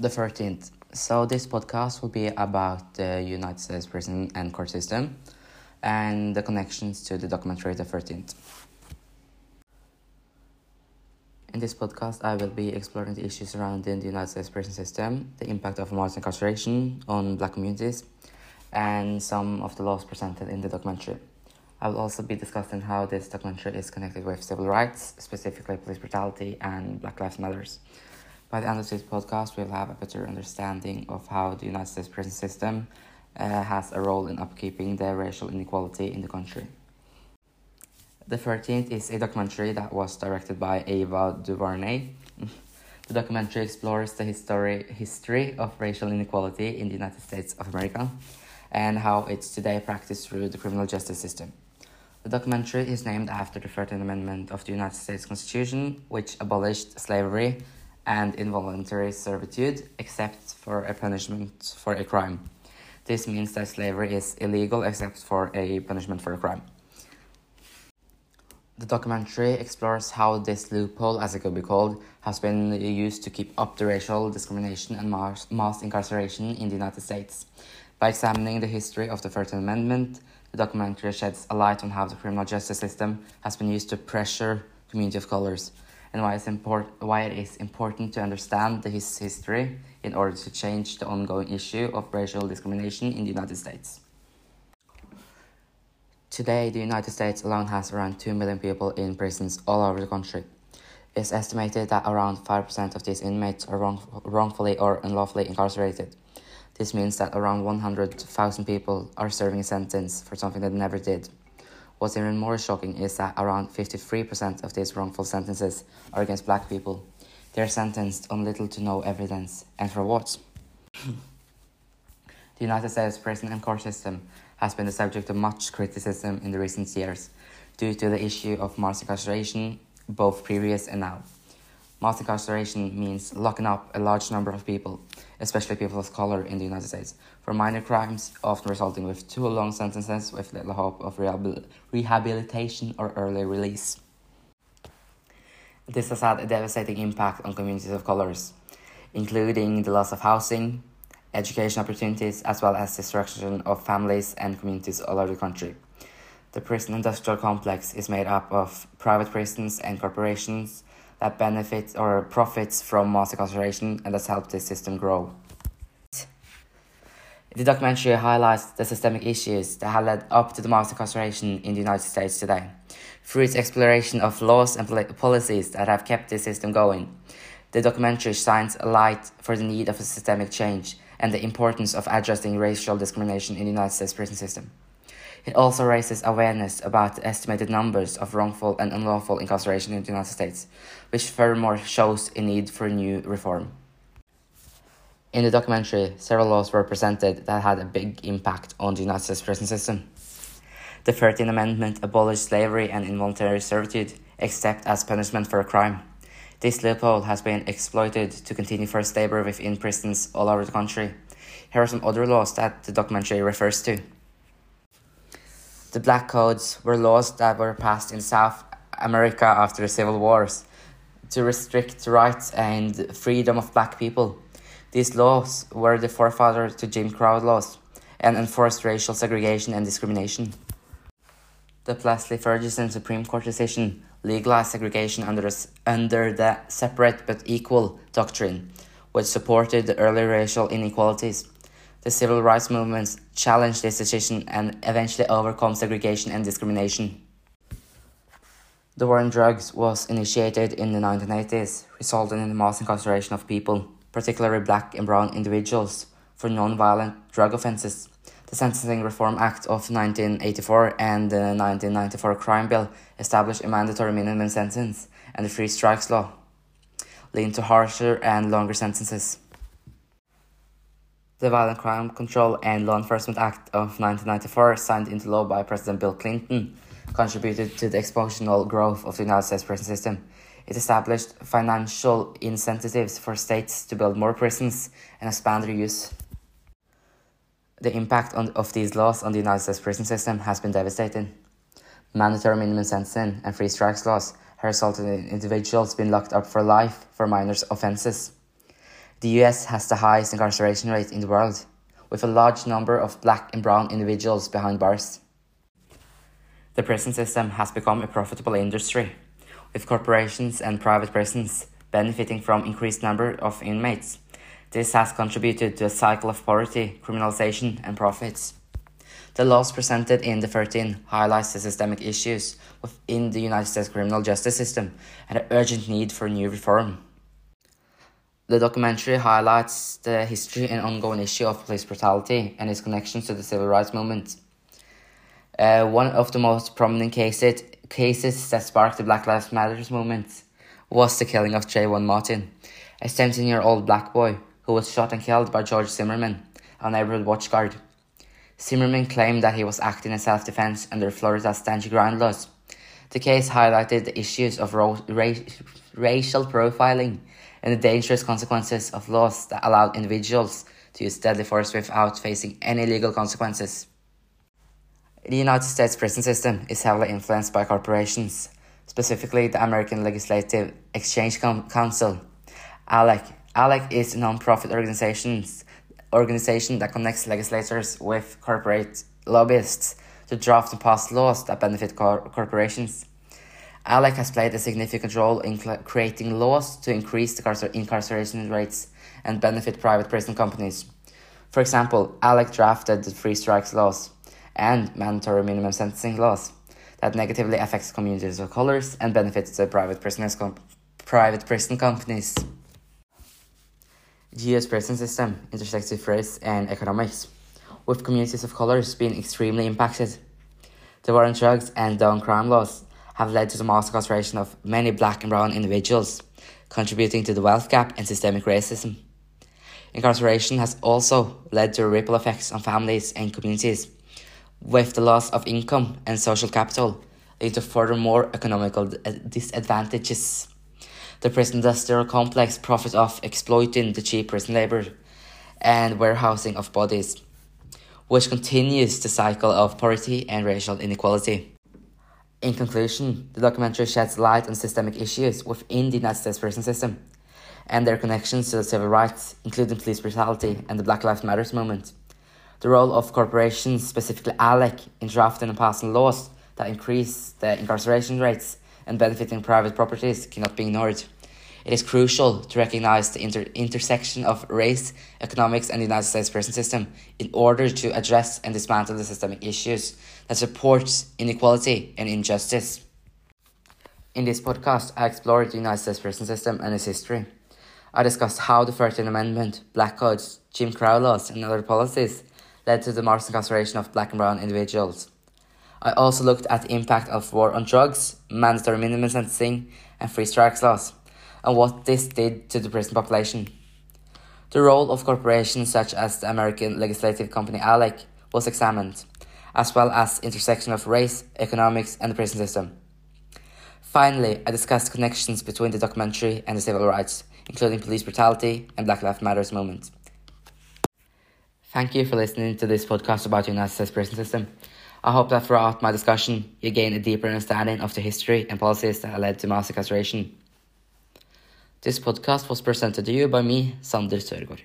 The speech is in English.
The 13th. So, this podcast will be about the United States prison and court system and the connections to the documentary The 13th. In this podcast, I will be exploring the issues surrounding the United States prison system, the impact of mass incarceration on black communities, and some of the laws presented in the documentary. I will also be discussing how this documentary is connected with civil rights, specifically police brutality and Black Lives Matters. By the end of this podcast, we'll have a better understanding of how the United States prison system uh, has a role in upkeeping the racial inequality in the country. The 13th is a documentary that was directed by Ava DuVernay. the documentary explores the history, history of racial inequality in the United States of America and how it's today practiced through the criminal justice system. The documentary is named after the 13th Amendment of the United States Constitution, which abolished slavery and involuntary servitude except for a punishment for a crime. This means that slavery is illegal except for a punishment for a crime. The documentary explores how this loophole, as it could be called, has been used to keep up the racial discrimination and mass, mass incarceration in the United States. By examining the history of the 13th Amendment, the documentary sheds a light on how the criminal justice system has been used to pressure community of colors and why, it's import- why it is important to understand the his history in order to change the ongoing issue of racial discrimination in the United States. Today, the United States alone has around 2 million people in prisons all over the country. It's estimated that around 5% of these inmates are wrong- wrongfully or unlawfully incarcerated. This means that around 100,000 people are serving a sentence for something they never did. What's even more shocking is that around 53% of these wrongful sentences are against black people. They are sentenced on little to no evidence. And for what? the United States prison and court system has been the subject of much criticism in the recent years due to the issue of mass incarceration, both previous and now. Mass incarceration means locking up a large number of people, especially people of color in the United States, for minor crimes, often resulting with too long sentences with little hope of rehabil rehabilitation or early release. This has had a devastating impact on communities of colors, including the loss of housing, education opportunities, as well as destruction of families and communities all over the country. The prison industrial complex is made up of private prisons and corporations that benefits or profits from mass incarceration and has helped this system grow. The documentary highlights the systemic issues that have led up to the mass incarceration in the United States today. Through its exploration of laws and policies that have kept this system going, the documentary shines a light for the need of a systemic change and the importance of addressing racial discrimination in the United States prison system. It also raises awareness about the estimated numbers of wrongful and unlawful incarceration in the United States, which furthermore shows a need for new reform. In the documentary, several laws were presented that had a big impact on the United States prison system. The 13th Amendment abolished slavery and involuntary servitude, except as punishment for a crime. This loophole has been exploited to continue forced labor within prisons all over the country. Here are some other laws that the documentary refers to. The Black Codes were laws that were passed in South America after the Civil Wars to restrict rights and freedom of black people. These laws were the forefather to Jim Crow laws and enforced racial segregation and discrimination. The Plessy Ferguson Supreme Court decision legalized segregation under, under the separate but equal doctrine, which supported the early racial inequalities. The civil rights movements challenged this decision and eventually overcome segregation and discrimination. The war on drugs was initiated in the 1980s, resulting in the mass incarceration of people, particularly black and brown individuals, for non-violent drug offenses. The Sentencing Reform Act of 1984 and the 1994 Crime Bill established a mandatory minimum sentence, and the Three Strikes Law leading to harsher and longer sentences. The Violent Crime Control and Law Enforcement Act of 1994, signed into law by President Bill Clinton, contributed to the exponential growth of the United States prison system. It established financial incentives for states to build more prisons and expand their use. The impact on, of these laws on the United States prison system has been devastating. Mandatory minimum sentencing and three strikes laws have resulted in individuals being locked up for life for minor offenses. The US has the highest incarceration rate in the world, with a large number of black and brown individuals behind bars. The prison system has become a profitable industry, with corporations and private prisons benefiting from increased number of inmates. This has contributed to a cycle of poverty, criminalization, and profits. The laws presented in the 13 highlights the systemic issues within the United States criminal justice system and the urgent need for new reform. The documentary highlights the history and ongoing issue of police brutality and its connections to the civil rights movement. Uh, one of the most prominent cases, cases that sparked the Black Lives Matter movement was the killing of Trayvon Martin, a 17 year old black boy who was shot and killed by George Zimmerman, a neighborhood watchguard. Zimmerman claimed that he was acting in self defense under Florida's your ground laws. The case highlighted the issues of ro- ra- racial profiling and the dangerous consequences of laws that allowed individuals to use deadly force without facing any legal consequences. The United States prison system is heavily influenced by corporations, specifically the American Legislative Exchange Council. ALEC. ALEC is a non-profit organization organization that connects legislators with corporate lobbyists to draft and pass laws that benefit cor- corporations. ALEC has played a significant role in creating laws to increase the carcer- incarceration rates and benefit private prison companies. For example, ALEC drafted the three strikes laws and mandatory minimum sentencing laws that negatively affects communities of colors and benefits the private prisoners private prison companies. The US prison system intersects with race and economics, with communities of colors being extremely impacted. The war on drugs and down crime laws have led to the mass incarceration of many black and brown individuals, contributing to the wealth gap and systemic racism. Incarceration has also led to ripple effects on families and communities, with the loss of income and social capital leading to furthermore economical eh, disadvantages. The prison industrial complex profits off exploiting the cheap prison labor and warehousing of bodies, which continues the cycle of poverty and racial inequality. In conclusion, the documentary sheds light on systemic issues within the United States prison system and their connections to the civil rights, including police brutality and the Black Lives Matter movement. The role of corporations, specifically ALEC, in drafting and passing laws that increase the incarceration rates and benefiting private properties cannot be ignored. It is crucial to recognize the inter- intersection of race, economics, and the United States prison system in order to address and dismantle the systemic issues that support inequality and injustice. In this podcast, I explored the United States prison system and its history. I discussed how the 13th Amendment, black codes, Jim Crow laws, and other policies led to the mass incarceration of black and brown individuals. I also looked at the impact of war on drugs, mandatory minimum sentencing, and free strikes laws, and what this did to the prison population. The role of corporations such as the American legislative company ALEC was examined, as well as intersection of race, economics, and the prison system. Finally, I discussed connections between the documentary and the civil rights, including police brutality and Black Lives Matters movement. Thank you for listening to this podcast about the United States prison system. I hope that throughout my discussion, you gain a deeper understanding of the history and policies that led to mass incarceration. This podcast was presented to you by me, Sander Sørgaard.